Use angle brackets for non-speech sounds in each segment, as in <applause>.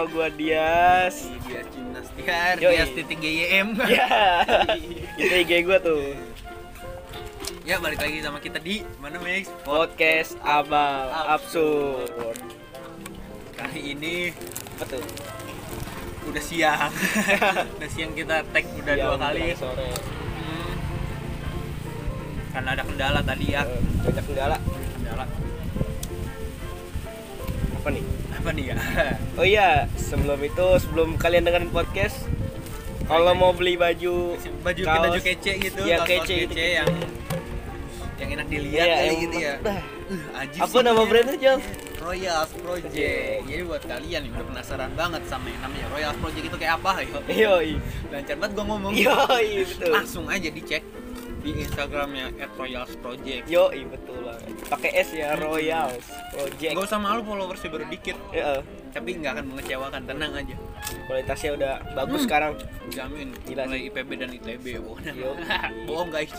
Nama gua Dias. Dias Gimnastiar Yoi. Dias titik GYM <laughs> Ya, itu IG gua tuh. Ya balik lagi sama kita di Mana Max? Podcast Abal Absurd. Kali ini Apa tuh? udah siang <laughs> Udah siang kita tag udah Iya, dua kali Sore. Hmm. Karena ada kendala tadi ya Banyak kendala. Kendala Apa nih? Apa nih ya? <laughs> Oh iya, sebelum itu, sebelum kalian dengerin podcast, kalau mau beli baju, Baju kaos, baju kece gitu ya, kaos-kaos kece, itu, yang Yang enak dilihat Iya, kali gitu ya. Uh, Apa nama brandnya, Jal? Royals Project. Jadi buat kalian yang udah penasaran banget sama yang namanya Royals Project itu kayak apa ya? Yoi. Lancar banget gua ngomong. Yoi, betul. Langsung aja dicek di Instagramnya @royalsproject. Yoi, betul lah. Pakai S ya, Royals Project. Gak usah malu followersnya baru dikit, Ya, tapi nggak akan mengecewakan. Tenang aja. kualitasnya udah bagus Hmm. sekarang. Jamin. Gila Mulai IPB dan ITB. Bohong. Yo. <laughs> Bohong guys.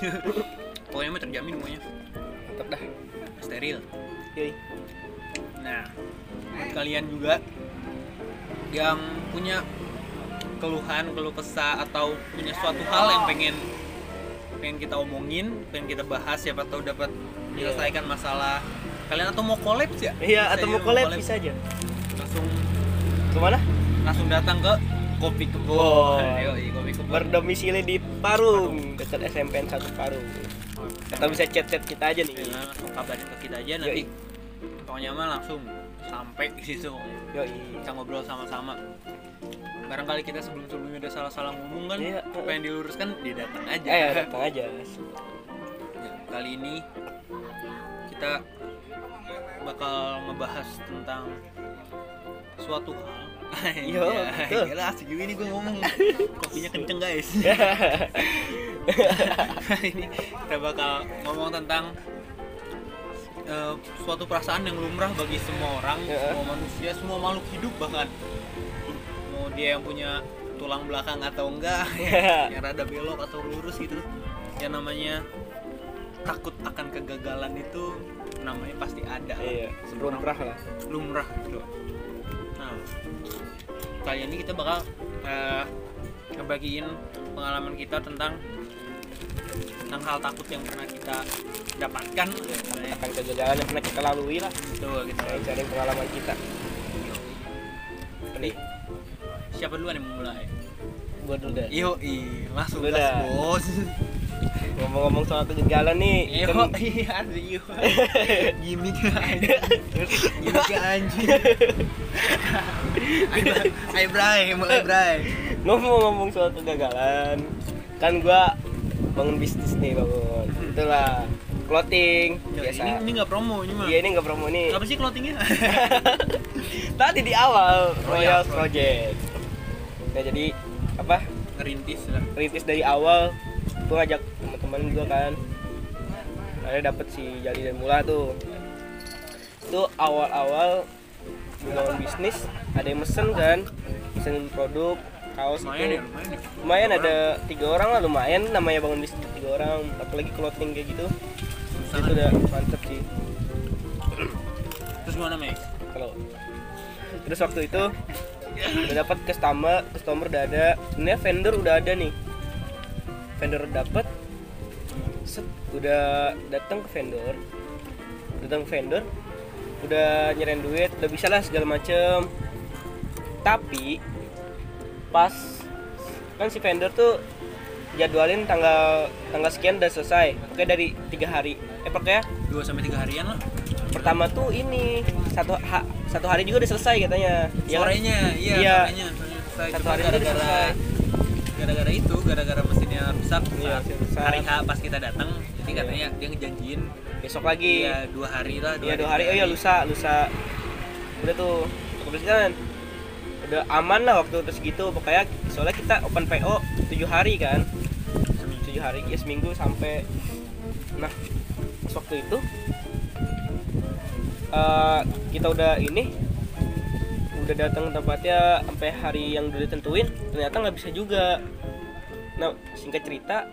<laughs> Pokoknya mah terjamin semuanya. Mantap dah. Steril. Yoi. Nah, buat kalian juga yang punya keluhan, keluh kesah atau punya suatu hal yang pengen pengen kita omongin, pengen kita bahas, siapa tahu dapat menyelesaikan masalah kalian atau mau collab ya? Iya, atau mau collab bisa aja. Langsung Ke mana? langsung datang ke Kopi Kebon. Oh. <laughs> Yoi, Kopi Kebon. Berdomisili di Parung, dekat SMPN 1 Parung. Atau bisa chat-chat kita aja nih. Ya, langsung kabarin ke kita aja nanti. Pokoknya mah langsung sampai di situ. Yoi. kita ngobrol sama-sama barangkali kita sebelum-sebelumnya ada salah-salah ngomong kan Iya. apa yang diluruskan dia datang aja Eh, datang aja. Ya, kali ini kita bakal ngebahas tentang suatu hal <laughs> Yo, betul. gila asik juga ini gue ngomong kopinya kenceng guys <laughs> <laughs> ini kita bakal ngomong tentang eh, suatu perasaan yang lumrah bagi semua orang, Ya. semua manusia, semua makhluk hidup bahkan mau dia yang punya tulang belakang atau enggak, <laughs> yang rada belok atau lurus gitu, yang namanya takut akan kegagalan itu namanya pasti ada. lah. Iya, Semua lumrah lah. lumrah gitu. Nah, kali ini kita bakal eh, ngebagiin pengalaman kita tentang tentang hal takut yang pernah kita dapatkan. Eh, Akan kegagalan yang pernah kita lalui lah. Itu kita Kayak cari pengalaman kita. Nih? siapa duluan yang mulai? Gua dulu deh. Yo, langsung Lu gas bos. Ngomong-ngomong soal kegagalan nih, Yo, kan- <laughs> iya yo. Gimik anjing. Gimik anjing. <laughs> Ayo, Bray. ngomong-ngomong soal kegagalan, kan gua bangun bisnis nih bangun. Itulah clothing Yo, biasa. Ini ini nggak promo ini mah. Iya ini nggak promo nih. Apa sih clothingnya? <laughs> Tadi di awal Royal Royal Project. Nah jadi apa? Ngerintis lah. Rintis dari awal, gua ngajak teman-teman gua kan. Akhirnya dapet si Jali dan Mula tuh. Itu awal-awal membangun bisnis, ada yang mesen kan, mesen produk, kaos Lumayan itu ya, lumayan ya. lumayan ada tiga orang lah lumayan. Namanya bangun bisnis tiga orang apalagi clothing kayak gitu. Itu udah mantep sih. Terus gimana, Max? kalau terus waktu itu udah dapat customer customer udah ada. Sebenarnya vendor udah ada nih. Vendor dapet set udah datang ke vendor. Datang ke vendor udah nyerahin duit udah bisa lah segala macem. Tapi pas kan si vendor tuh jadwalin tanggal tanggal sekian udah selesai oke dari tiga hari eh pokoknya 2 sampai 3 harian lah. pertama tuh ini satu ha- satu hari juga udah selesai katanya Ya kan? Sorenya, iya, Iya. sorenya. sorenya selesai. Satu Cuma hari gara-gara gara-gara itu, gara-gara mesinnya rusak Iya, rusak. hari H pas kita datang. Jadi katanya dia ngejanjiin besok lagi iya dua hari lah. iya dua hari oh iya lusa lusa udah tuh kebetulan udah aman lah waktu terus gitu pokoknya soalnya kita open PO tujuh hari kan. Tujuh hari ya seminggu sampai. Nah waktu itu eh, kita udah ini udah datang tempatnya sampai hari yang udah ditentuin ternyata nggak bisa juga. Nah singkat cerita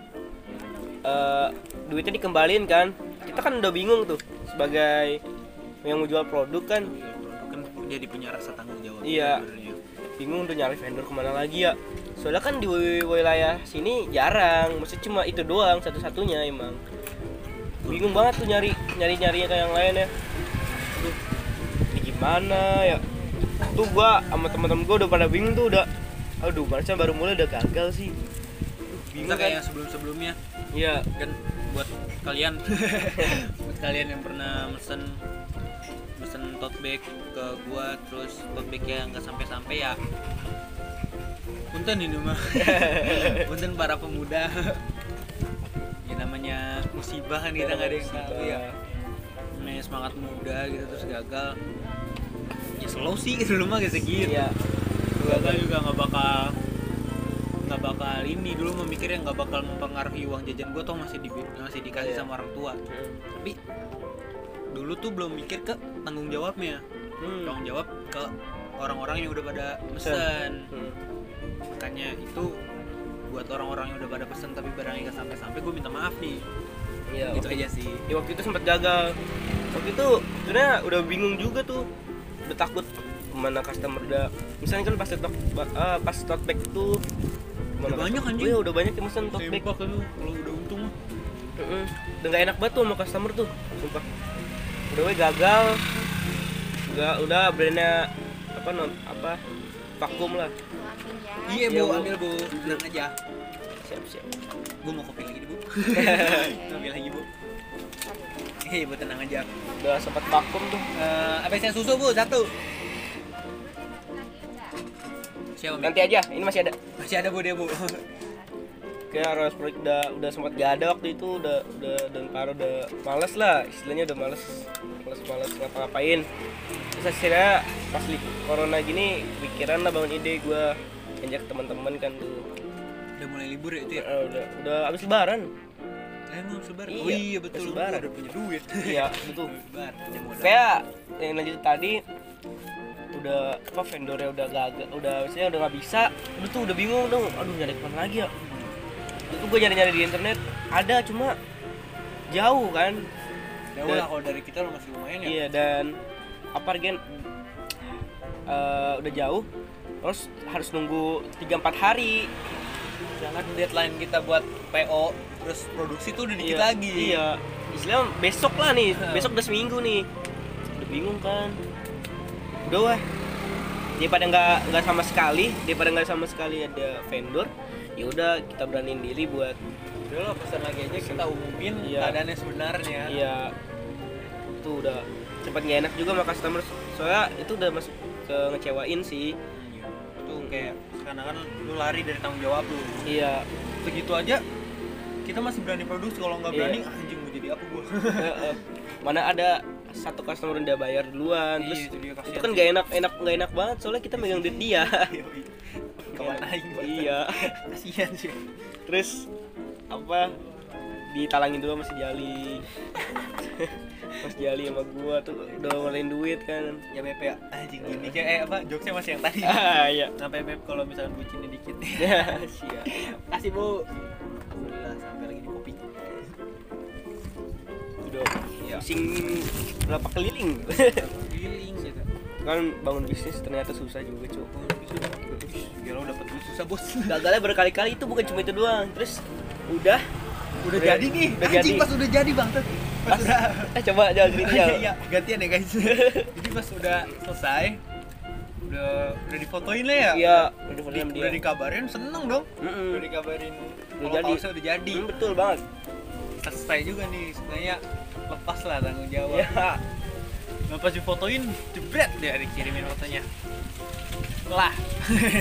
eh, duitnya dikembalin kan. Kita kan udah bingung tuh sebagai yang menjual produk kan. Iya, produk kan jadi punya rasa tanggung jawab Iya. sebenarnya. Bingung udah nyari vendor ke mana lagi ya. Soalnya kan di wilayah sini jarang maksudnya cuma itu doang satu-satunya emang. Bingung banget tuh nyari nyari nyarinya kayak yang lain ya Aduh, ini gimana ya? Tuh gua sama teman-teman gua udah pada bingung tuh udah. Aduh barusan baru mulai udah gagal sih. Aduh, Kita bingung kayak kan? sebelum-sebelumnya. Iya. Kan buat kalian. <laughs> Buat kalian yang pernah mesen mesen tote bag ke gua terus tote bag yang nggak sampai-sampai ya. Punten ini mah. <laughs> Punten para pemuda. Ya namanya musibah kan kita nggak ada yang tahu ya. Namanya semangat muda gitu terus gagal. Ya slow sih <laughs> dulu mah kayak segitu. Iya. Gagal juga nggak bakal nggak bakal ini dulu memikirnya nggak bakal mempengaruhi uang jajan gue toh masih di masih dikasih Iya. sama orang tua. Tapi dulu tuh belum mikir ke tanggung jawabnya. Hmm. tanggung jawab ke orang-orang yang udah pada pesen. Hmm. makanya itu buat orang-orang yang udah pada pesen tapi barangnya nggak sampai-sampai gue minta maaf nih. Iya gitu aja sih. ya waktu itu sempat gagal. Waktu itu sebenarnya udah bingung juga tuh. Udah takut mana customer udah. Misalnya kan pas tote ah, pas tote bag tuh Udah banyak, anjing. iya udah banyak yang mesen tote bag kalau udah untung mah. Udah gak enak banget tuh sama customer tuh sumpah gue gagal udah udah brandnya apa non apa vakum lah iya Iya, bu Bu. ambil bu tenang aja siap siap gue mau kopi lagi bu <laughs> ambil lagi bu Hei, bu tenang aja. udah sempat vakum tuh Eh, apa isinya susu bu? Satu. Siapa? Nanti aja ini masih ada Masih ada bu dia bu. <laughs> kayak harus proyek udah udah sempat gak ada waktu itu udah udah dan parah udah males lah istilahnya udah males males males ngapa-ngapain terus akhirnya pas li corona gini pikiran lah bangun ide gue ajak teman-teman kan tuh Udah mulai libur ya itu ya? Eh, udah udah abis lebaran emang sebar. Iya, oh iya betul. lebaran. Udah punya duit. iya <laughs> betul Sebar. kayak yang lanjut tadi udah apa vendornya udah gagal udah misalnya udah nggak bisa udah tuh udah bingung dong aduh nyari ke mana lagi ya itu gue nyari nyari di internet ada cuma jauh kan. Ya lah kalau dari kita lo masih lumayan ya. iya dan apa gen? Eh, udah jauh terus harus nunggu 3-4 hari. Jangan deadline kita buat PO terus produksi tuh udah dikit iya, lagi. iya. Istilahnya besok lah nih Nah. besok udah seminggu nih. Udah bingung kan? Udah wah daripada nggak nggak sama sekali daripada nggak sama sekali ada vendor ya udah kita beraniin diri buat Udah lo pesan lagi aja kita umumin Iya. keadaannya sebenarnya. ya itu udah cepet nggak enak juga sama customer soalnya itu udah masuk ke ngecewain sih Iya. Itu kayak karena kan lu lari dari tanggung jawab lu. iya Segitu aja kita masih berani produksi kalau nggak Iya. berani anjing mau jadi apa gua. <laughs> Mana ada satu customer udah bayar duluan terus Iya, itu dia, itu kasihan kan sih. gak enak enak nggak enak banget soalnya kita megang duit dia <laughs> Kawan aing Pak. iya Kasihan sih. terus apa ditalangin dulu masih jali Mas Jali sama gua tuh udah ngeluarin duit kan Ya Beb ya. Anjing gini kayak eh apa jokesnya masih yang tadi. ah iya Sampai Beb kalau misalnya bucinnya dikit. <laughs> ya siap Kasih Bu. Alhamdulillah sampai lagi di kopi. udah Iya. pusing berapa keliling Feeling gitu. kan bangun bisnis ternyata susah juga cuy Ya lo dapet duit susah bos. <laughs> gagalnya berkali-kali itu bukan cuma itu doang terus udah Udah Udah- jadi nih. udah Anjing jadi. pas udah jadi bang. Pas Pas- udah <laughs> eh coba jangan cerita Iya, iya, gantian ya guys. <laughs> Jadi pas udah selesai, udah udah difotoin lah ya. iya udah Di, udah dikabarin seneng dong. Mm-mm. Udah dikabarin Udah jadi. udah jadi. Hmm, betul banget Selesai juga nih sebenarnya lepas lah tanggung jawab. ya Nah pas difotoin, jebret dia dikirimin fotonya. Lah,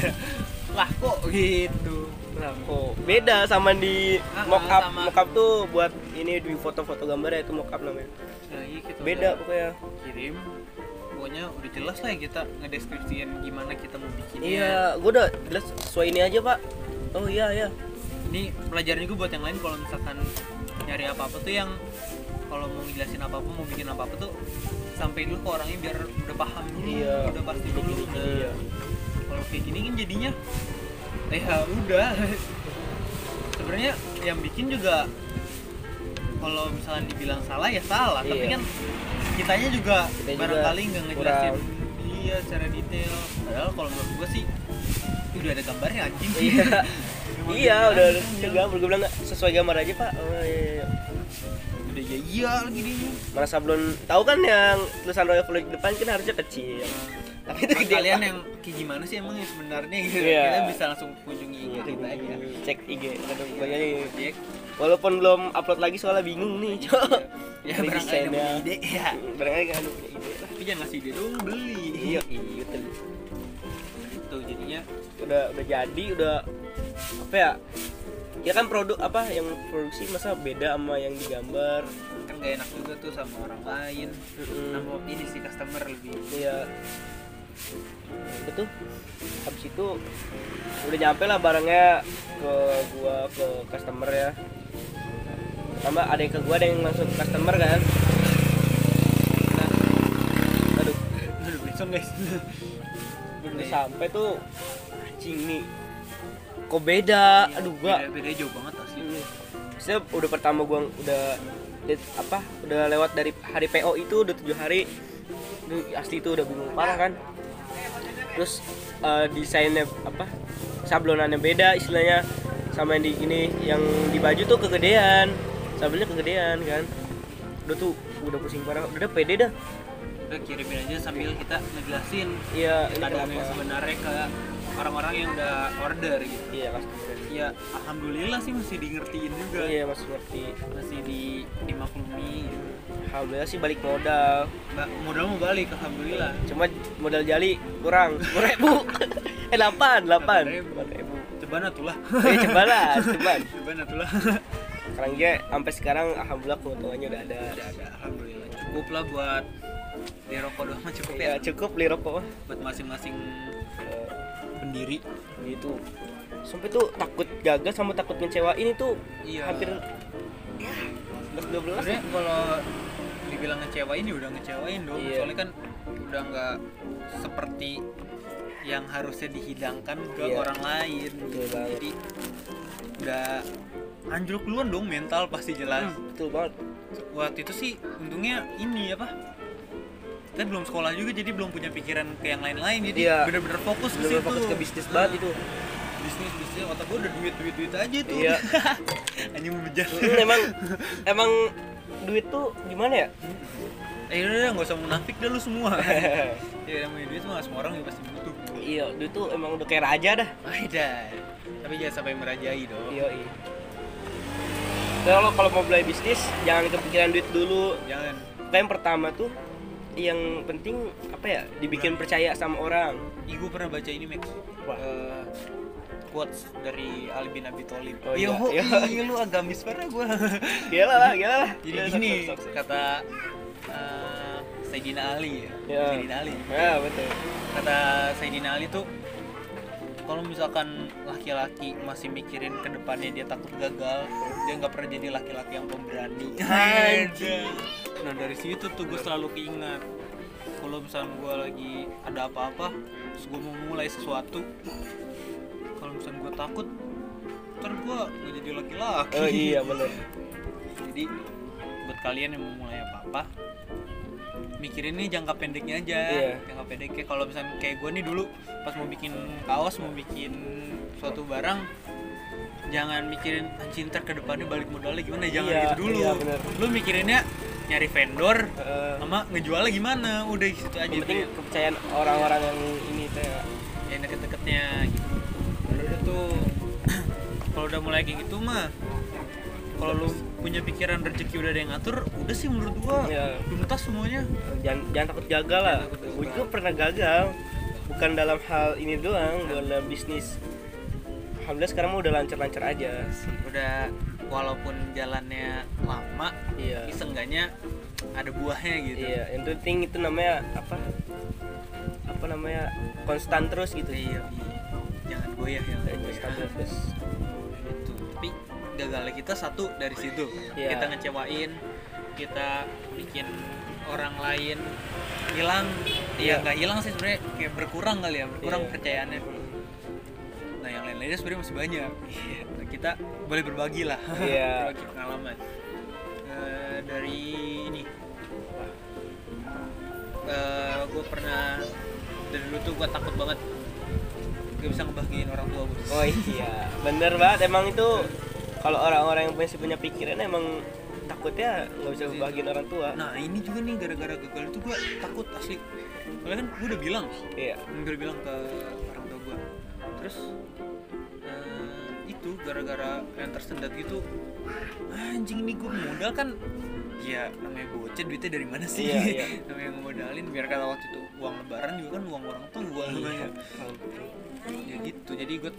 <laughs> lah kok gitu. Nah, kok beda sama di Ah, mock up. sama. Mock up tuh buat ini di foto-foto gambar ya itu mock up namanya. Nah, iya kita Beda udah pokoknya. kirim. Pokoknya udah jelas lah ya kita ngedeskripsiin gimana kita mau bikinnya. Iya, gua udah jelas sesuai ini aja, Pak. Oh iya, iya. Ini pelajaran juga buat yang lain kalau misalkan nyari apa-apa tuh yang kalau mau ngejelasin apa-apa, mau bikin apa-apa tuh sampai dulu ke orangnya biar udah paham dulu, Iya. udah pasti dulu. Nah, Iya. Kalau kayak gini kan jadinya. Ya udah. Sebenarnya yang bikin juga kalau misalnya dibilang salah ya salah. Tapi Iya. kan kitanya juga Kita barangkali nggak ngejelasin. Iya secara detail. Padahal kalau menurut gua sih "Ih, udah ada gambarnya anjing. Iya. <laughs> Iya udah iya. gambar gue bilang sesuai gambar aja pak. Oh, iya, iya. udah ya iya lagi dia. Mana sablon tahu kan yang tulisan Royal Fluid depan kan harusnya kecil tapi itu gede kalian yang kayak gimana sih emang yang sebenarnya gitu? Iya. kita bisa langsung kunjungi IG kita aja. Cek IG kadang banyak Cek. walaupun belum upload lagi soalnya bingung nih cok. Ya Dari barangkali ada ide ya barangkali nggak ada punya ide tapi jangan ngasih ide dong beli. Iya iya betul. itu jadinya. Udah udah jadi udah apa ya ya kan produk apa yang produksi masa beda sama yang digambar kan gak enak juga tuh sama orang lain. Mm-mm. sama ini sih customer lebih. Iya itu habis itu udah nyampe lah barangnya ke gua ke customer ya. Pertama ada yang ke gua ada yang langsung ke customer kan. Nah aduh. Aduh, Benson guys. Udah sampai tuh. Anjing nih. Kok beda? Aduh gua. beda, beda jauh banget asli. Maksudnya udah pertama gua udah apa? Udah lewat dari hari PO itu udah tujuh hari. Asli itu udah bingung parah kan terus eh, desainnya apa? Sablonannya beda istilahnya sama yang di ini yang di baju tuh kegedean. Sablonnya kegedean kan? Udah tuh udah pusing parah. Udah deh pede dah. Udah kirimin aja sambil kita ngejelasin iya keadaan yang sebenarnya ke orang-orang yang udah order gitu. Iya customer ya alhamdulillah sih masih di ngertiin juga. Iya masih ngerti. Masih di dimaklumi. Gitu. alhamdulillah sih balik modal. Ba- modal mau balik alhamdulillah. Cuma modal jali kurang. Sepuluh ribu. <laughs> Eh delapan delapan. 8.000. ribu. Coba natulah eh coba lah coba. <laughs> Coba natulah sekarang dia sampai sekarang alhamdulillah keuntungannya udah ada. Udah ada alhamdulillah. Cukup lah buat di rokok doang mah cukup ya. Ya cukup beli rokok. Buat masing-masing Eh, pendiri. Gitu sampai tuh takut gagal sama takut ngecewain itu iya. hampir ya. 11 12 sebenarnya kalau dibilang ngecewain ya udah ngecewain dong. Iya. soalnya kan udah nggak seperti yang harusnya dihidangkan ke Iya. orang lain. Betul banget. jadi udah anjlok duluan dong mental pasti jelas. Betul banget. Waktu itu sih untungnya ini apa? Kita belum sekolah juga jadi belum punya pikiran ke yang lain-lain. Jadi Iya. bener-bener fokus ke bener situ. fokus ke bisnis banget itu bisnis bisnis otak gue udah duit duit duit aja tuh. Iya. <laughs> hanya membejar Hmm, emang emang duit tuh gimana ya? Eh udah udah, nggak usah munafik dah lu semua. <laughs> Ya namanya duit mah semua orang juga pasti butuh iya duit tuh emang udah kayak raja dah. Aida tapi jangan sampai merajai dong. Iya iya. Kalau kalau mau mulai bisnis jangan kepikiran duit dulu. Jangan. Kayak yang pertama tuh yang penting apa ya? Dibikin percaya sama orang. Gue pernah baca ini Max. Wah. Eh, quotes dari Ali bin Abi Thalib Oh, iya. Iya. iya, lu agamis parah gue <laughs> gila lah gila lah jadi Ya, gini sok, sok, sok. kata eh, Sayyidina Ali ya Ya. Sayyidina Ali ya betul kata Sayyidina Ali tuh kalau misalkan laki-laki masih mikirin ke depannya dia takut gagal dia nggak pernah jadi laki-laki yang pemberani Anjing. nah dari situ tuh gue selalu keingat kalau misalkan gue lagi ada apa-apa terus gue mau mulai sesuatu kalau misalkan gue takut ntar gue gak jadi laki-laki. Oh iya bener. <laughs> Jadi buat kalian yang mau mulai apa-apa mikirin nih jangka pendeknya aja Iya. jangka pendeknya. Kalau misalnya kayak gue nih dulu pas mau bikin kaos mau bikin suatu barang jangan mikirin anjing ntar ke depannya balik modalnya gimana? Jangan Iya, gitu dulu. iya, bener. lu mikirinnya nyari vendor Eh, sama ngejualnya gimana? Udah di situ aja penting kepercayaan orang-orang yang ini teh. Ya. deket-deketnya gitu Tuh kalau udah mulai kayak gitu mah kalau lu punya pikiran rezeki udah ada yang ngatur udah sih menurut gua. Iya. tuntas semuanya. Jangan jangan takut gagal lah. Gue juga pernah gagal. Bukan dalam hal ini doang bukan dalam bisnis. Alhamdulillah sekarang udah lancar-lancar aja. Udah walaupun jalannya lama iya. tapi seenggaknya ada buahnya gitu. Iya yang penting itu namanya apa? Apa namanya? Konstan terus gitu. Iya jangan ya Kayak konstan terus gitu tapi gagalnya kita satu dari situ. Iya. kita ngecewain kita bikin orang lain hilang. Iya. ya nggak hilang sih sebenarnya kayak berkurang kali ya berkurang Iya. kepercayaannya nah yang lain-lainnya sebenarnya masih banyak. Nah, kita boleh berbagi lah. Iya. <laughs> berbagi pengalaman. Eh, dari ini. Gue pernah dari dulu tuh gue takut banget gak bisa ngebahagiain orang tua gue oh iya. Bener banget. Emang itu kalau orang-orang yang masih punya pikiran emang takutnya nggak bisa bahagiain orang tua. Nah ini juga nih gara-gara gagal itu gue takut asli. Soalnya kan gue udah bilang iya. gue udah bilang ke orang tua gue terus eh, itu gara-gara yang tersendat gitu anjing nih gue modal kan? Ya namanya bocah duitnya dari mana sih? Iya, iya. <laughs> namanya ngemodalin biar kata waktu itu uang lebaran juga kan uang orang tua namanya ya gitu jadi gue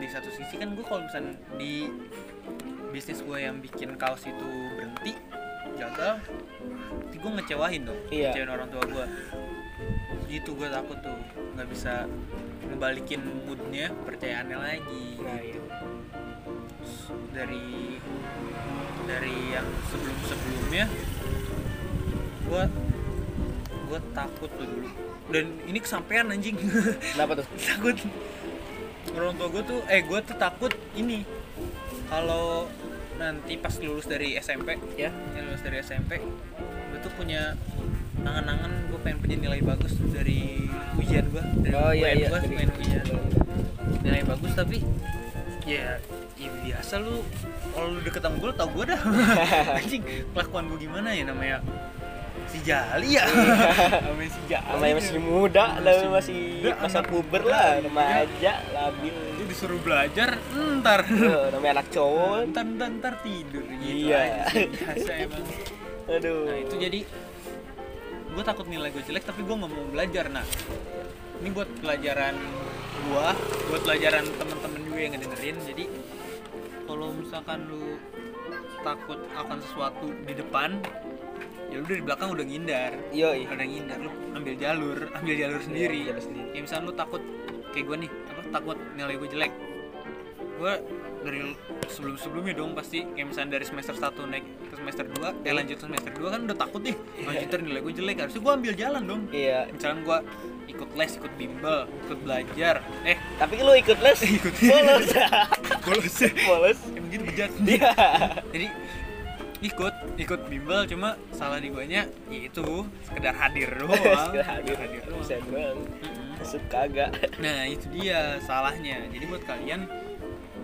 di satu sisi kan gue kalau misalnya di bisnis gue yang bikin kaos itu berhenti gagal nanti gue ngecewain dong Iya. ngecewain orang tua gue gitu gue takut tuh nggak bisa ngebalikin moodnya percayaannya lagi nah iya. Dari dari yang sebelum sebelumnya gue gue takut tuh dulu dan ini kesampean anjing. <laughs> Kenapa tuh? Takut. Orang tua gue tuh eh gue tuh takut ini. Kalau nanti pas lulus dari SMP ya. Ya lulus dari SMP gue tuh punya angan-angan gue pengen punya nilai bagus dari ujian gue dari oh iya iya gue Jadi- pengen ujian nilai bagus. Tapi ya ya biasa lu. Kalau lu deket sama gue tau gue dah. <laughs> Anjing kelakuan gue gimana ya namanya si Jali ya. <laughs> Namanya si Jali namanya masih muda Masih lah masih muda, masa puber muda, lah. iya. remaja labil. Lu disuruh belajar ntar. <laughs> Namanya anak cowok. Ntar ntar, ntar tidur gitu Iya. aja sih. biasa emang. Aduh. Nah itu jadi gue takut nilai gue jelek tapi gue nggak mau belajar. Nah ini buat pelajaran gue buat pelajaran teman-teman juga yang ngedengerin. Jadi kalau misalkan lu takut akan sesuatu di depan ya lu dari belakang udah ngindar. Yoi. Udah ngindar lu ambil jalur ambil jalur sendiri. Iya, jalur sendiri. kayak misalnya lu takut kayak gue nih apa takut nilai gue jelek. Gue dari sebelum sebelumnya dong pasti kayak misalnya dari semester 1 naik ke semester 2 eh lanjut ke semester 2 kan udah takut nih lanjut ntar nilai gue jelek. Harusnya gue ambil jalan dong. Iya. Misalnya gue ikut les ikut bimbel ikut belajar eh. Tapi lu ikut les <laughs> Ikut. bolos. <laughs> Bolos bolos. Emang gitu bejat. Iya. Jadi ikut ikut bimbel cuma salah di guanya yaitu sekedar hadir <laughs> doang Sekedar hadir hadir doang bisa doang masuk kagak Nah itu dia salahnya. Jadi buat kalian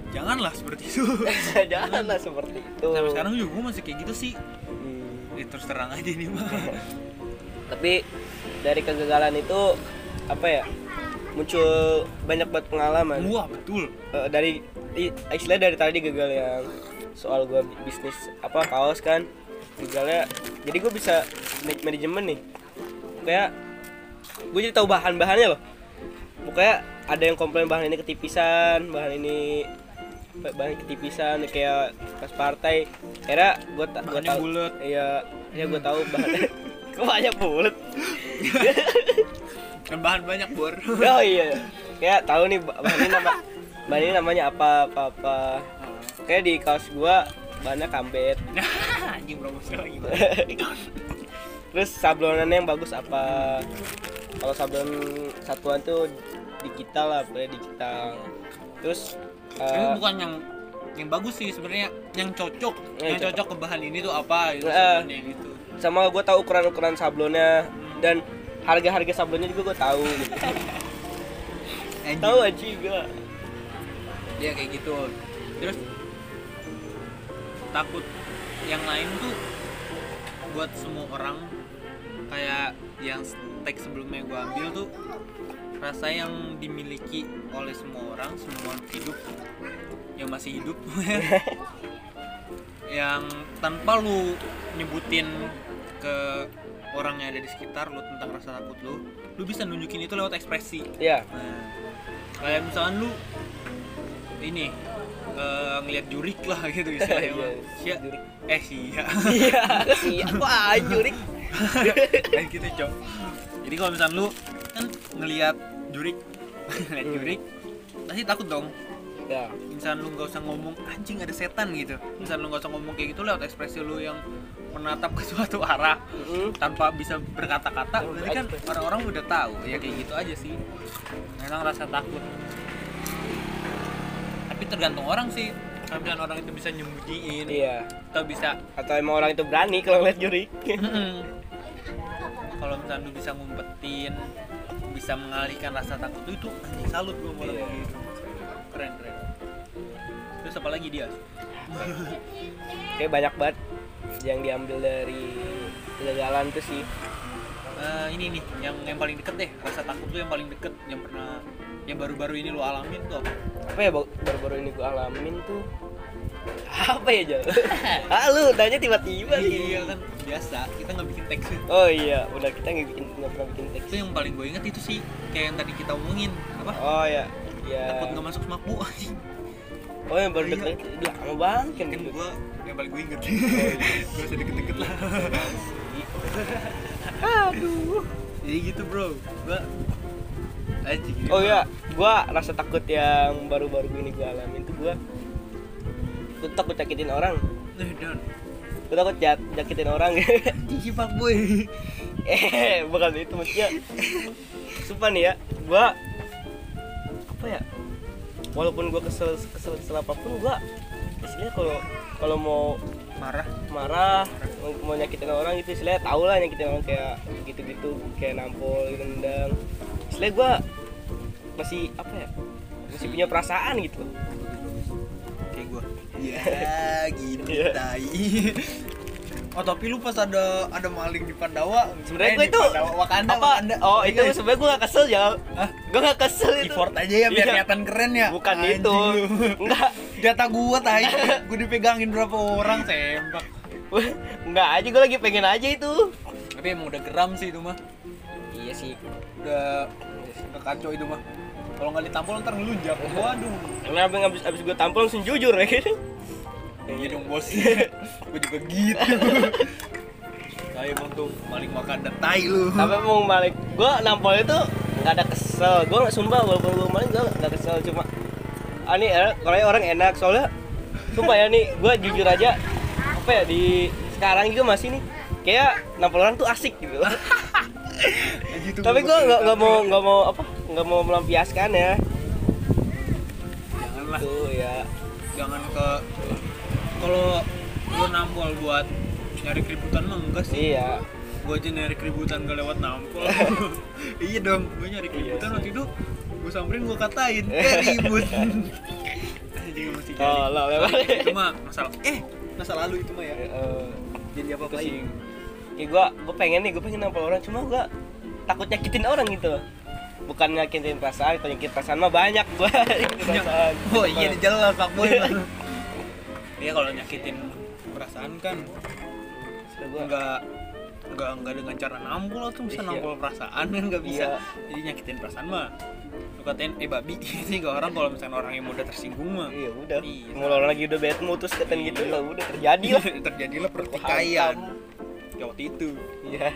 janganlah seperti itu. <laughs> janganlah seperti itu Sampai sekarang juga gue masih kayak gitu sih. Hmm. Ya, terus terang aja nih mah. <laughs> tapi dari kegagalan itu apa ya muncul banyak banget pengalaman Wah betul. Eh, dari istilah dari tadi gagal yang soal gua bisnis apa kaos kan. Gagalnya jadi gue bisa make manajemen nih. Kayak gue jadi tahu bahan bahannya loh. Pokoknya ada yang komplain bahan ini ketipisan bahan ini bahan ketipisan kayak pas partai. Era gue tak gue tahu bulet. iya ya gue tahu bahan <laughs> kok banyak bulat? <laughs> Kan bahan banyak bor. oh iya. Kayak tahu nih ba- bahan ini nama <laughs> bahan ini namanya apa apa apa kayak di kaos gua bahannya kambet <laughs> Anjing promosi lagi. <laughs> terus sablonannya yang bagus apa? Kalau sablon satuan tuh digital lah boleh digital. Terus Ini eh, bukan yang yang bagus sih sebenarnya. Yang cocok. Yang yang cocok. ke bahan ini tuh apa? Gitu Eh. sebenarnya gitu sama gua tahu ukuran ukuran sablonnya dan harga harga sablonnya juga gua tahu. Gitu. <laughs> Tahu aja gua. Dia kayak gitu. Terus takut yang lain tuh buat semua orang. Kayak yang tag sebelumnya gue ambil tuh rasa yang dimiliki oleh semua orang semua hidup yang masih hidup. <laughs> Yang tanpa lu nyebutin ke orang yang ada di sekitar lu tentang rasa takut lu lu bisa nunjukin itu lewat ekspresi. Ya Nah, kayak misalkan lu ini eh, ngelihat jurik lah gitu <laughs> istilahnya. Mah. Sia, jurik. eh sia. Iya <laughs> siapa jurik. Kayak gitu cok. Jadi kalau misalkan lu kan ngelihat jurik <laughs> ngeliat jurik pasti takut dong. Ya. Misalkan lu nggak usah ngomong anjing ada setan gitu. Misalkan lu nggak usah ngomong kayak gitu lewat ekspresi lu yang menatap ke suatu arah Mm-mm. tanpa bisa berkata-kata berarti kan orang-orang udah tahu. Ya kayak gitu aja sih. Memang rasa takut tapi tergantung orang sih. Misalkan orang itu bisa nyembunyiin. Iya. Atau bisa atau emang orang itu berani kalau ngeliat juri kalau misalkan lu bisa ngumpetin bisa mengalihkan rasa takut itu anjing salut gue orang Iya. gitu. Keren keren. Terus apa lagi dia kayak banyak banget yang diambil dari kegagalan tuh sih. Eh, ini nih yang yang paling deket deh. Rasa takut lu yang paling deket yang pernah yang baru-baru ini lu alamin tuh apa? apa ya baru-baru ini gue alamin tuh. <laughs> Apa ya Jal? <laughs> ah lu nanya tiba-tiba gitu. iya kan. Biasa kita nggak bikin teks. Oh iya udah kita nggak bikin nggak pernah bikin teks. Itu yang paling gue inget itu sih kayak yang tadi kita omongin. Apa? Oh ya ya takut nggak masuk anjing. Oh yang baru Iya. deket udah lama banget kan kan gitu. gue yang paling gue inget Oh, iya. <laughs> gue usah deket-deket lah. Aduh. Jadi gitu bro. Gue oh ya gua rasa takut yang baru-baru ini gua alamin tuh gua. Gua takut nyakitin orang. Gua takut jat nyakitin orang. <laughs> Anjing pak boy eh bukan itu maksudnya. Sumpah nih ya gua apa ya walaupun gua kesel kesel kesel apa pun gua istilahnya kalau kalau mau marah. Marah mau, mau nyakitin orang itu istilahnya tau lah nyakitin orang kayak gitu-gitu kayak nampol gitu nendang istilahnya gua masih apa ya masih punya perasaan gitu. Loh kayak gue ya gitu Iya. tai. Oh tapi lu pas ada ada maling di Pandawa sebenarnya eh, gue itu Pandawa, Wakanda apa Wakanda. oh Iya, itu iya. sebenarnya gue gak kesel ya. Hah? gue gak kesel itu. Effort aja ya biar Iya. kelihatan keren ya. Bukan Anjing. itu. Enggak data gua tai. <laughs> Gua dipegangin berapa orang sempak enggak <laughs> aja gue lagi pengen aja itu. Tapi emang udah geram sih itu mah. Iya sih. Udah udah kacau itu mah kalau nggak ditampol ntar ngelunjak. Waduh. Karena abis abis, abis gue tampol langsung jujur ya gitu iya dong bos. <laughs> Gua juga gitu. Saya emang tuh maling makan dan tai lu. Tapi mau balik gue nampol itu nggak ada kesel. Gue nggak sumpah walaupun gue maling gue nggak kesel. Cuma ah ini eh, kalau orang enak. Soalnya sumpah ya nih gue jujur aja apa ya di sekarang juga masih nih kayak nampol orang tuh asik gitu <laughs> Gitu tapi gue gua nggak nggak mau nggak mau apa nggak mau melampiaskan ya. Janganlah. Tuh ya. Jangan ke kalau lu nampol buat nyari keributan mah enggak sih. Iya. Gua aja nyari keributan gak lewat nampol. <laughs> Iya dong gua nyari keributan Iya waktu itu gua samperin gua katain eh ribut. <laughs> Mesti oh lo lewat itu mah masalah eh masa lalu itu mah ya. Eh, jadi apa sih. kayak gue gue pengen nih gue pengen nampol orang cuma gue takut nyakitin orang gitu. Loh bukan nyakitin perasaan kalau nyakitin perasaan mah banyak gue <laughs> <laughs> perasaan. Oh iya jelas pak boy. <laughs> Iya kalau nyakitin perasaan kan nggak nggak nggak dengan cara nampol tuh bisa Iya. nampol perasaan kan nggak bisa. Iya. jadi nyakitin perasaan mah lu katain eh babi sih ke orang kalau misalnya orang yang mudah tersinggung mah. Iya udah. Iya. orang lagi udah bad mood terus katain gitu lah udah terjadi lah terjadilah pertikaian. Ya waktu itu. Iya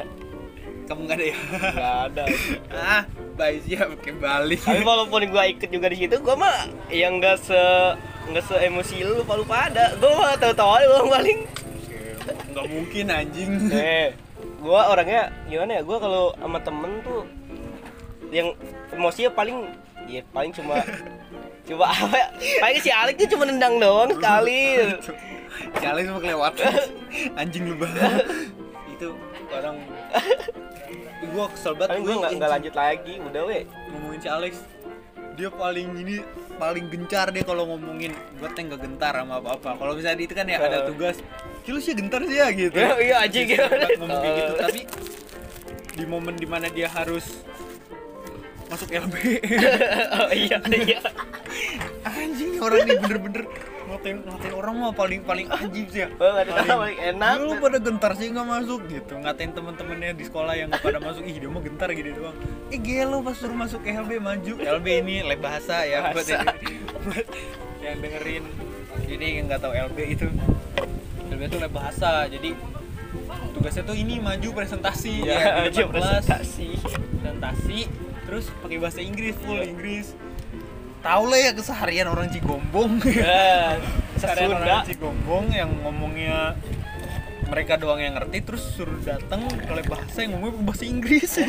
kamu nggak ada ya? Nggak ada. Ah baik siap oke balik tapi walaupun gue ikut juga di situ gue mah yang nggak se nggak se emosi lu lupa lupa ada. Gue mah tahu tahu aja bang paling. Nggak mungkin anjing. Eh gue orangnya gimana ya? Gue kalau sama temen tuh yang emosinya paling ya paling cuma coba apa ya? Paling si Alik tuh cuma nendang doang sekali. Jalan semua kelewatan. Anjing lu banget. <laughs> Itu orang gua kesel banget paling gue nggak nggak lanjut lagi udah weh ngomongin si Alex. Dia paling ini paling gencar dia kalau ngomongin. Gue teh nggak gentar sama apa apa kalau misalnya itu kan ya ada tugas "Ki, lu sih gentar sih ya gitu. Ya, <laughs> iya, gimana? sempat ngomong kayak gitu. Tapi di momen di mana dia harus masuk LB <laughs> oh iya iya. <laughs> Anjing orang ini bener-bener ngatain ngatain orang mah paling paling anjing sih ya. Oh, ada paling enak. "Ya, lu pada gentar sih nggak masuk gitu. Ngatain temen-temennya di sekolah yang pada masuk ih dia mah gentar gitu doang. Ih gelo pas suruh masuk LB maju. LB ini lab bahasa ya buat Bahasa. yang, buat yang dengerin. Jadi yang nggak tahu LB itu LB itu lab bahasa. Jadi tugasnya tuh ini maju presentasi ya depan kelas. presentasi. Presentasi terus pakai bahasa Inggris full Inggris tahu lah ya keseharian orang Cigombong. <laughs> Ya keseharian Sunda. orang Cigombong yang ngomongnya mereka doang yang ngerti terus suruh datang oleh bahasa yang ngomongnya bahasa Inggris. <laughs>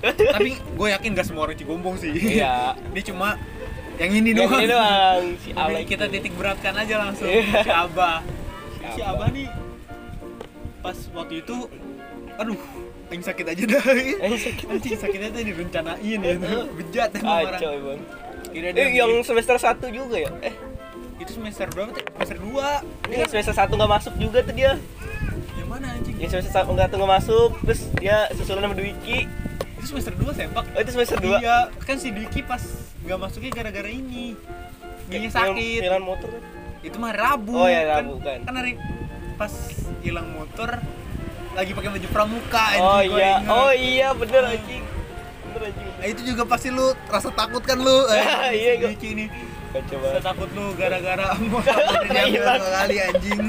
Tapi gue yakin gak semua orang Cigombong sih. Iya. <laughs> dia cuma yang ini Yang doang. ini doang si Tapi Alek kita titik beratkan aja langsung Iya. si Abah. Si si Abah. Abah. nih pas waktu itu aduh yang sakit aja dah. <laughs> Eh, sakit. anjing sakitnya tuh direncanain ya. Tuh <laughs> bejat emang orang. bang kira dia Eh yang semester 1 juga ya? Eh. Itu semester berapa tuh? Semester 2 ini semester 1 nggak masuk juga tuh dia. Yang mana anjing? Yang semester 1 nggak tuh nggak masuk Terus dia susulan sama Dwiki. Itu semester 2 sempak Oh itu semester 2 iya kan si Diki pas nggak masuknya gara-gara ini. Giginya sakit. Jalan motor. Kan? itu mah Rabu Oh, iya, Rabu, kan. kan hari pas hilang motor lagi pakai baju pramuka Oh anjing, gua iya. inget. Oh iya bener anjing. Bener anjing. Nah, itu juga pasti lu rasa takut kan lu? <laughs> Eh, Iya, Diki ini. Rasa banget. takut lu gara-gara <laughs> <laughs> diambil Hilang. kali anjing.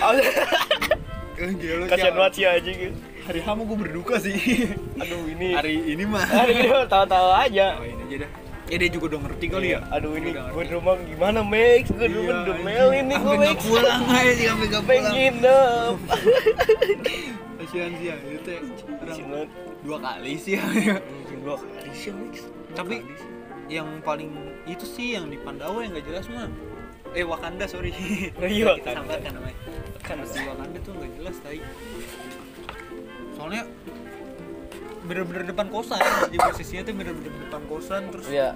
Aduh, gila Kasian banget sih anjing. Hari Hamu gue berduka sih. Aduh ini. Hari ini mah. Hari ini mah tahu-tahu aja. Oh ini aja dah ya dia juga udah ngerti kali ya. Aduh ini gue di rumah gimana Max? Gue di rumah Iya, demel ini gue Sampai Max. pulang aja sih sampai Pengen pulang. Nginep <laughs> kasihan sih ya itu ya Orang dua kali sih ya. Anjing dua kali sih Max. Tapi yang paling itu sih yang di Pandawa yang gak jelas mah. Eh Wakanda sorry. Oh, iya, kita sampaikan namanya. Kan di Wakanda tuh nggak jelas tadi soalnya bener-bener depan kosan. Di posisinya tuh bener-bener depan kosan terus Iya.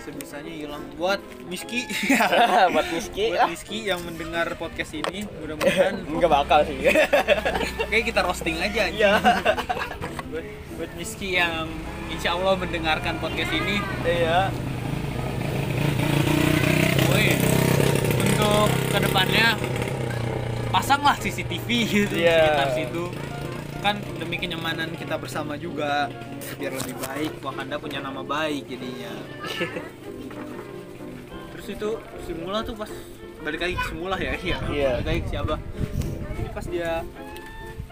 sebisanya hilang. Buat Miski. <laughs> Buat Miski buat ah. Miski yang mendengar podcast ini mudah-mudahan <laughs> Enggak bakal sih. <laughs> Kayak kita roasting aja. Iya. Buat, buat Miski yang insya Allah mendengarkan podcast ini. Iya. Woi, untuk ke depannya pasanglah CCTV gitu di Iya. sekitar situ kan demi kenyamanan kita bersama juga biar lebih baik Wakanda punya nama baik jadinya <laughs> terus itu si Mula tuh pas balik lagi ke si Mula ya iya Iya. balik lagi ke si Abah jadi pas dia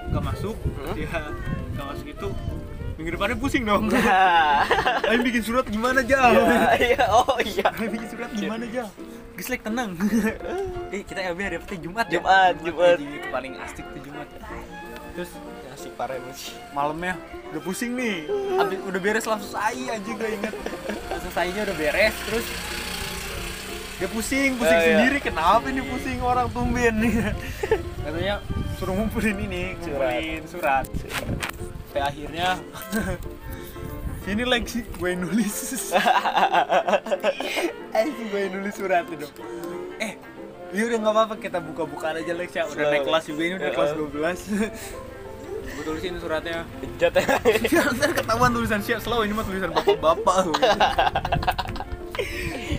nggak masuk Hmm? dia nggak masuk itu minggu depannya pusing dong Nah <laughs> Ayo bikin surat gimana Jal? Iya iya Oh iya Ayo bikin surat gimana Jal? Gislek tenang <laughs> Eh kita LB hari apa Jumat ya? Jumat, Jumat. Anjing, Itu paling asik tuh Jumat Terus Asik parah sih. malamnya udah pusing nih. Habis, Udah beres langsung selesai aja gue inget Langsung selesainya udah beres Terus? Dia pusing, pusing Oh, iya. sendiri. Kenapa ini pusing orang tumben nih? Katanya suruh ngumpulin ini Ngumpulin surat, Sampai akhirnya. Sini Lex, gue yang nulis <laughs> Anjing gue yang nulis surat itu Eh, ya udah nggak apa-apa kita buka-bukaan aja Lex ya. Udah naik kelas juga ini udah kelas Heeh. 12 Gue tulisin suratnya. Bejat ya Ntar ketahuan tulisan siap slow ini mah tulisan bapak-bapak <laughs>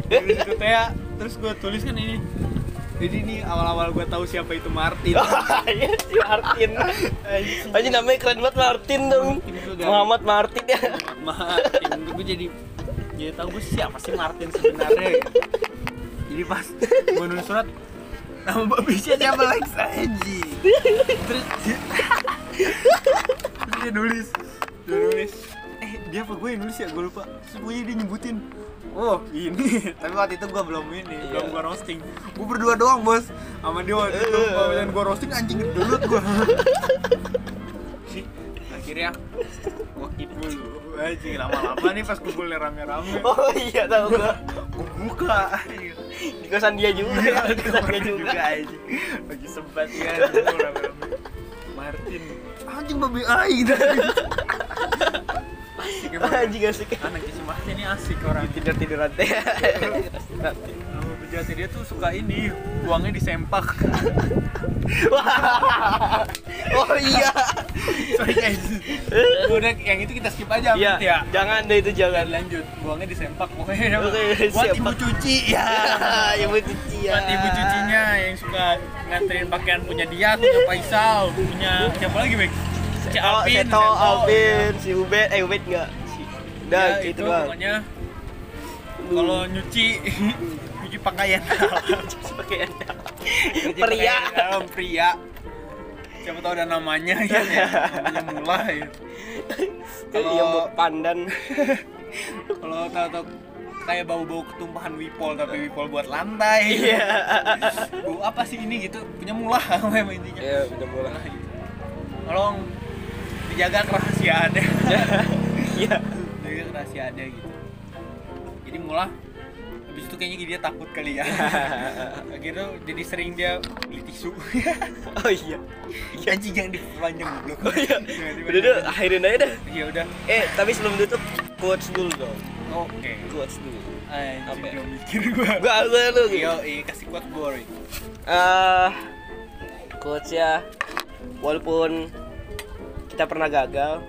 Terus itu teh terus gue tulis kan ini. Jadi ini awal-awal gue tahu siapa itu Martin. <laughs> Iya si Martin. Aja namanya keren banget Martin dong. Muhammad Martin. Ya Martin. Gue jadi jadi tahu gue siapa sih Martin sebenarnya <laughs> jadi pas gue nulis surat nama babisnya siapa Lex aja terus dia, terus dia nulis. Dia nulis. Eh dia apa? Gue yang nulis ya? Gue lupa. Terus dia nyebutin oh ini. Tapi waktu itu gue belum ini. Iya. belum gue roasting. Gue berdua doang bos. Sama dia waktu itu. Eh. gue roasting anjing gelut gue sih akhirnya gue keep dulu. Anjing lama-lama nih pas kumpulnya rame-rame. Oh iya tau gua. Gue buka <laughs> Di kosan dia juga. Ya Di kosan dia juga anjing. Lagi sempat rame-rame Martin. Anjing babi ai asik emang Anjing asik. Anaknya si Martin ini asik orang. Tidur-tiduran teh <laughs> Nama bejatnya dia tuh suka ini uangnya disempak <laughs> Oh iya. Sorry guys. Udah yang itu kita skip aja Amit, ya. Jangan deh itu jangan. Dan lanjut buangnya disempak pokoknya. Buat ibu cuci ya. <laughs> Ya mau cuci ya. Buat ibu cucinya yang suka nganterin pakaian punya dia punya Faisal punya siapa lagi Bek? Si Alvin, Seto, Seto, Alvin, si Ubed, eh Ubed enggak si Udah ya, gitu itu doang pokoknya. Kalau nyuci nyuci pakaian. Cuci <laughs> pakaian. Nyuci Pria. pakaian dalam pria. Siapa tahu ada namanya ya, ya. <laughs> namanya mula ya. Kalau yang mau pandan. <laughs> kalau tahu-tahu kayak bau-bau ketumpahan wipol tapi wipol buat lantai. Iya. Bau apa sih ini gitu? Punya mula memang intinya Ya udah mulai Nah, gitu. tolong dijaga kerahasiaannya Iya. Jaga kerahasiaannya gitu. Jadi mulai habis itu kayaknya dia takut kali ya. <laughs> Akhirnya jadi sering dia beli tisu. <laughs> Oh iya. Anjing jangan dipanjang goblok. Oh iya. Udah deh akhirin aja dah. Iya udah. Eh tapi sebelum tutup quotes dulu dong. Oke. Quotes dulu. Anjing ya? belum mikir gua. Gua gua lu gitu. Yo iya kasih kuat boring eh quotes ya. Walaupun kita pernah gagal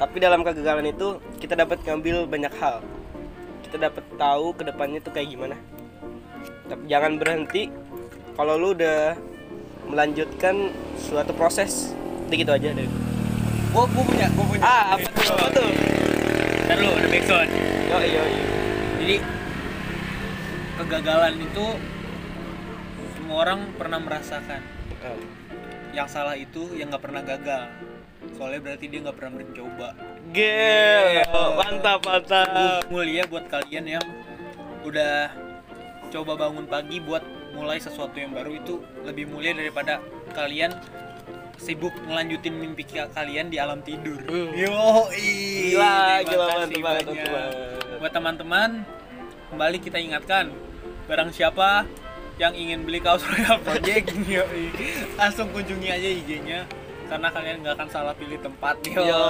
tapi dalam kegagalan itu kita dapat ngambil banyak hal kita dapat tahu ke depannya tuh kayak gimana. Tapi jangan berhenti. Kalau lu udah melanjutkan suatu proses Udah gitu aja deh. Gua gua punya gua punya. Ah apa tuh? Apa tuh? Ntar lu ada backsound yo yo yo jadi kegagalan itu semua orang pernah merasakan. Yang salah itu yang nggak pernah gagal. Soalnya berarti dia nggak pernah mencoba Gel, mantap mantap. mulia buat kalian yang udah coba bangun pagi buat mulai sesuatu yang baru itu lebih mulia daripada kalian sibuk ngelanjutin mimpi ka- kalian di alam tidur. Hmm. Yo, Gila, gila mantap banget. Buat teman-teman, kembali kita ingatkan, barang siapa yang ingin beli kaos Royal Project, langsung kunjungi aja IG-nya karena kalian nggak akan salah pilih tempat yo. Yo,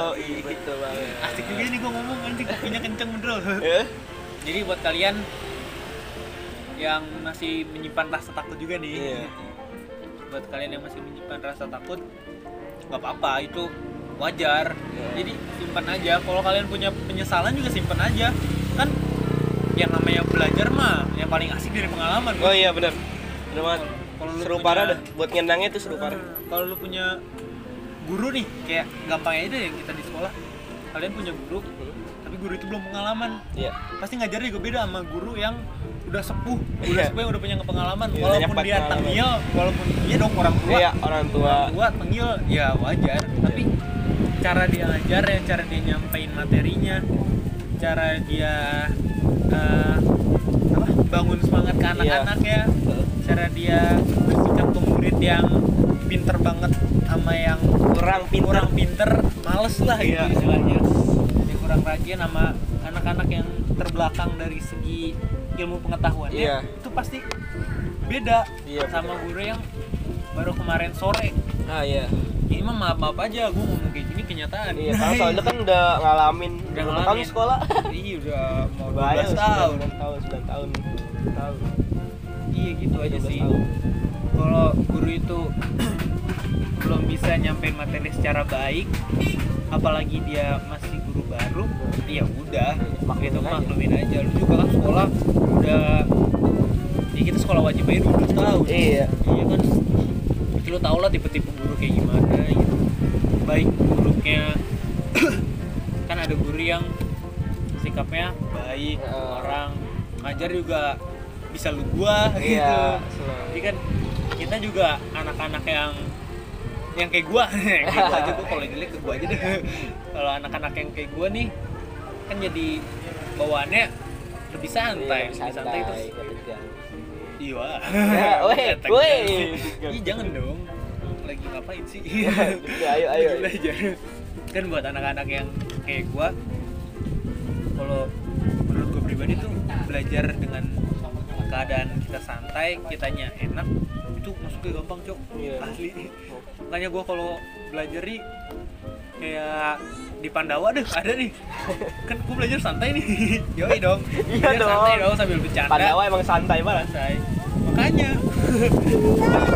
betul banget. Asik juga ini gua ngomong anjing kopinya kenceng bener. Ya? Jadi buat kalian yang masih menyimpan rasa takut juga nih. Iya. Buat kalian yang masih menyimpan rasa takut nggak apa-apa itu wajar. Iya. Jadi simpan aja. Kalau kalian punya penyesalan juga simpan aja. Kan yang namanya belajar mah yang paling asik dari pengalaman. Oh iya benar. Benar banget. Seru punya- parah dah. Buat nyenangnya itu seru parah. Kalau lu punya guru nih, kayak gampang aja deh yang kita di sekolah. Kalian punya guru, tapi guru itu belum pengalaman. Iya. pasti ngajarnya juga beda sama guru yang udah sepuh udah Iya. sepuh yang udah punya pengalaman Iya, walaupun dia tengil walaupun dia dong orang tua Iya, orang tua. orang tua tengil ya wajar tapi cara dia ngajar ya cara dia nyampein materinya cara dia eh, apa bangun semangat ke anak-anaknya cara dia bersikap ke murid yang banget sama yang Kurang pinter. kurang pinter males lah gitu Iya. istilahnya yang kurang rajin sama anak-anak yang terbelakang dari segi ilmu pengetahuannya Iya. itu pasti beda Iya, sama guru yang baru kemarin sore Ah iya. ini mah maaf maaf aja gue ngomong kayak gini kenyataan Iya, karena soalnya kan udah ngalamin Udah ngalamin. tahun sekolah. iya udah mau 12 Bahaya, tahun 9 tahun, 9 tahun. Tahun. iya gitu aja 12 sih tahun. kalau guru itu belum bisa nyampein materi secara baik apalagi dia masih guru baru ya udah Maklumin itu aja. maklumin aja lu juga kan sekolah udah ya kita sekolah wajib aja dulu tahu Iya. iya kan lu tau lah tipe-tipe guru kayak gimana gitu baik buruknya <coughs> kan ada guru yang sikapnya baik Heeh. orang ngajar juga bisa lu gua gitu Iya. jadi kan kita juga anak-anak yang yang kayak gua yang <laughs> kayak gua aja gua kalau jelek ke gua aja deh kalau anak-anak yang kayak gua nih kan jadi bawaannya lebih santai Iya, lebih santai terus ketika. iya Ya, <laughs> weh, Tegang. weh. Ih, jangan dong lagi ngapain sih Ya, <laughs> ayo, ayo. Lagi belajar kan buat anak-anak yang kayak gua kalau menurut gua pribadi tuh belajar dengan keadaan kita santai kitanya enak itu masuknya gampang cok Iya. asli makanya gua kalau belajar nih kayak di Pandawa deh <laughs> ada nih. Kan gua belajar santai nih. <laughs> Yoi dong. Iya Belajar dong. santai dong. sambil bercanda. Pandawa emang santai banget. santai. Makanya.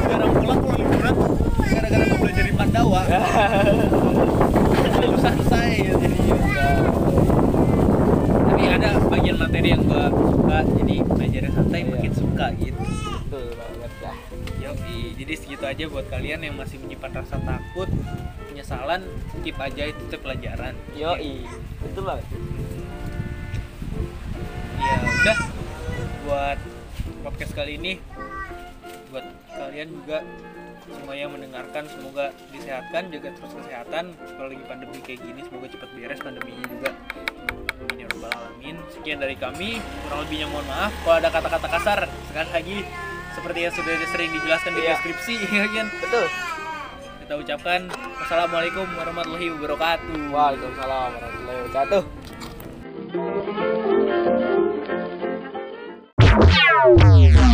Jarang pulang kalau liburan gara-gara gue belajar di Pandawa. <laughs> Selalu santai ya jadinya tapi ada bagian materi yang gua suka jadi belajarnya santai Iya. makin suka gitu jadi segitu aja buat kalian yang masih menyimpan rasa takut penyesalan skip aja itu teh pelajaran. Yoi. Betul banget. ya udah buat podcast kali ini buat kalian juga semua yang mendengarkan semoga disehatkan jaga terus kesehatan. Kalau lagi pandemi kayak gini semoga cepat beres pandeminya juga. Amin ya alamin. Sekian dari kami kurang lebihnya mohon maaf. Kalau ada kata-kata kasar sekali lagi seperti yang sudah sering dijelaskan di iya. deskripsi <laughs> ya kan? Betul. Kita ucapkan assalamualaikum warahmatullahi wabarakatuh. Waalaikumsalam warahmatullahi wabarakatuh. Thank you.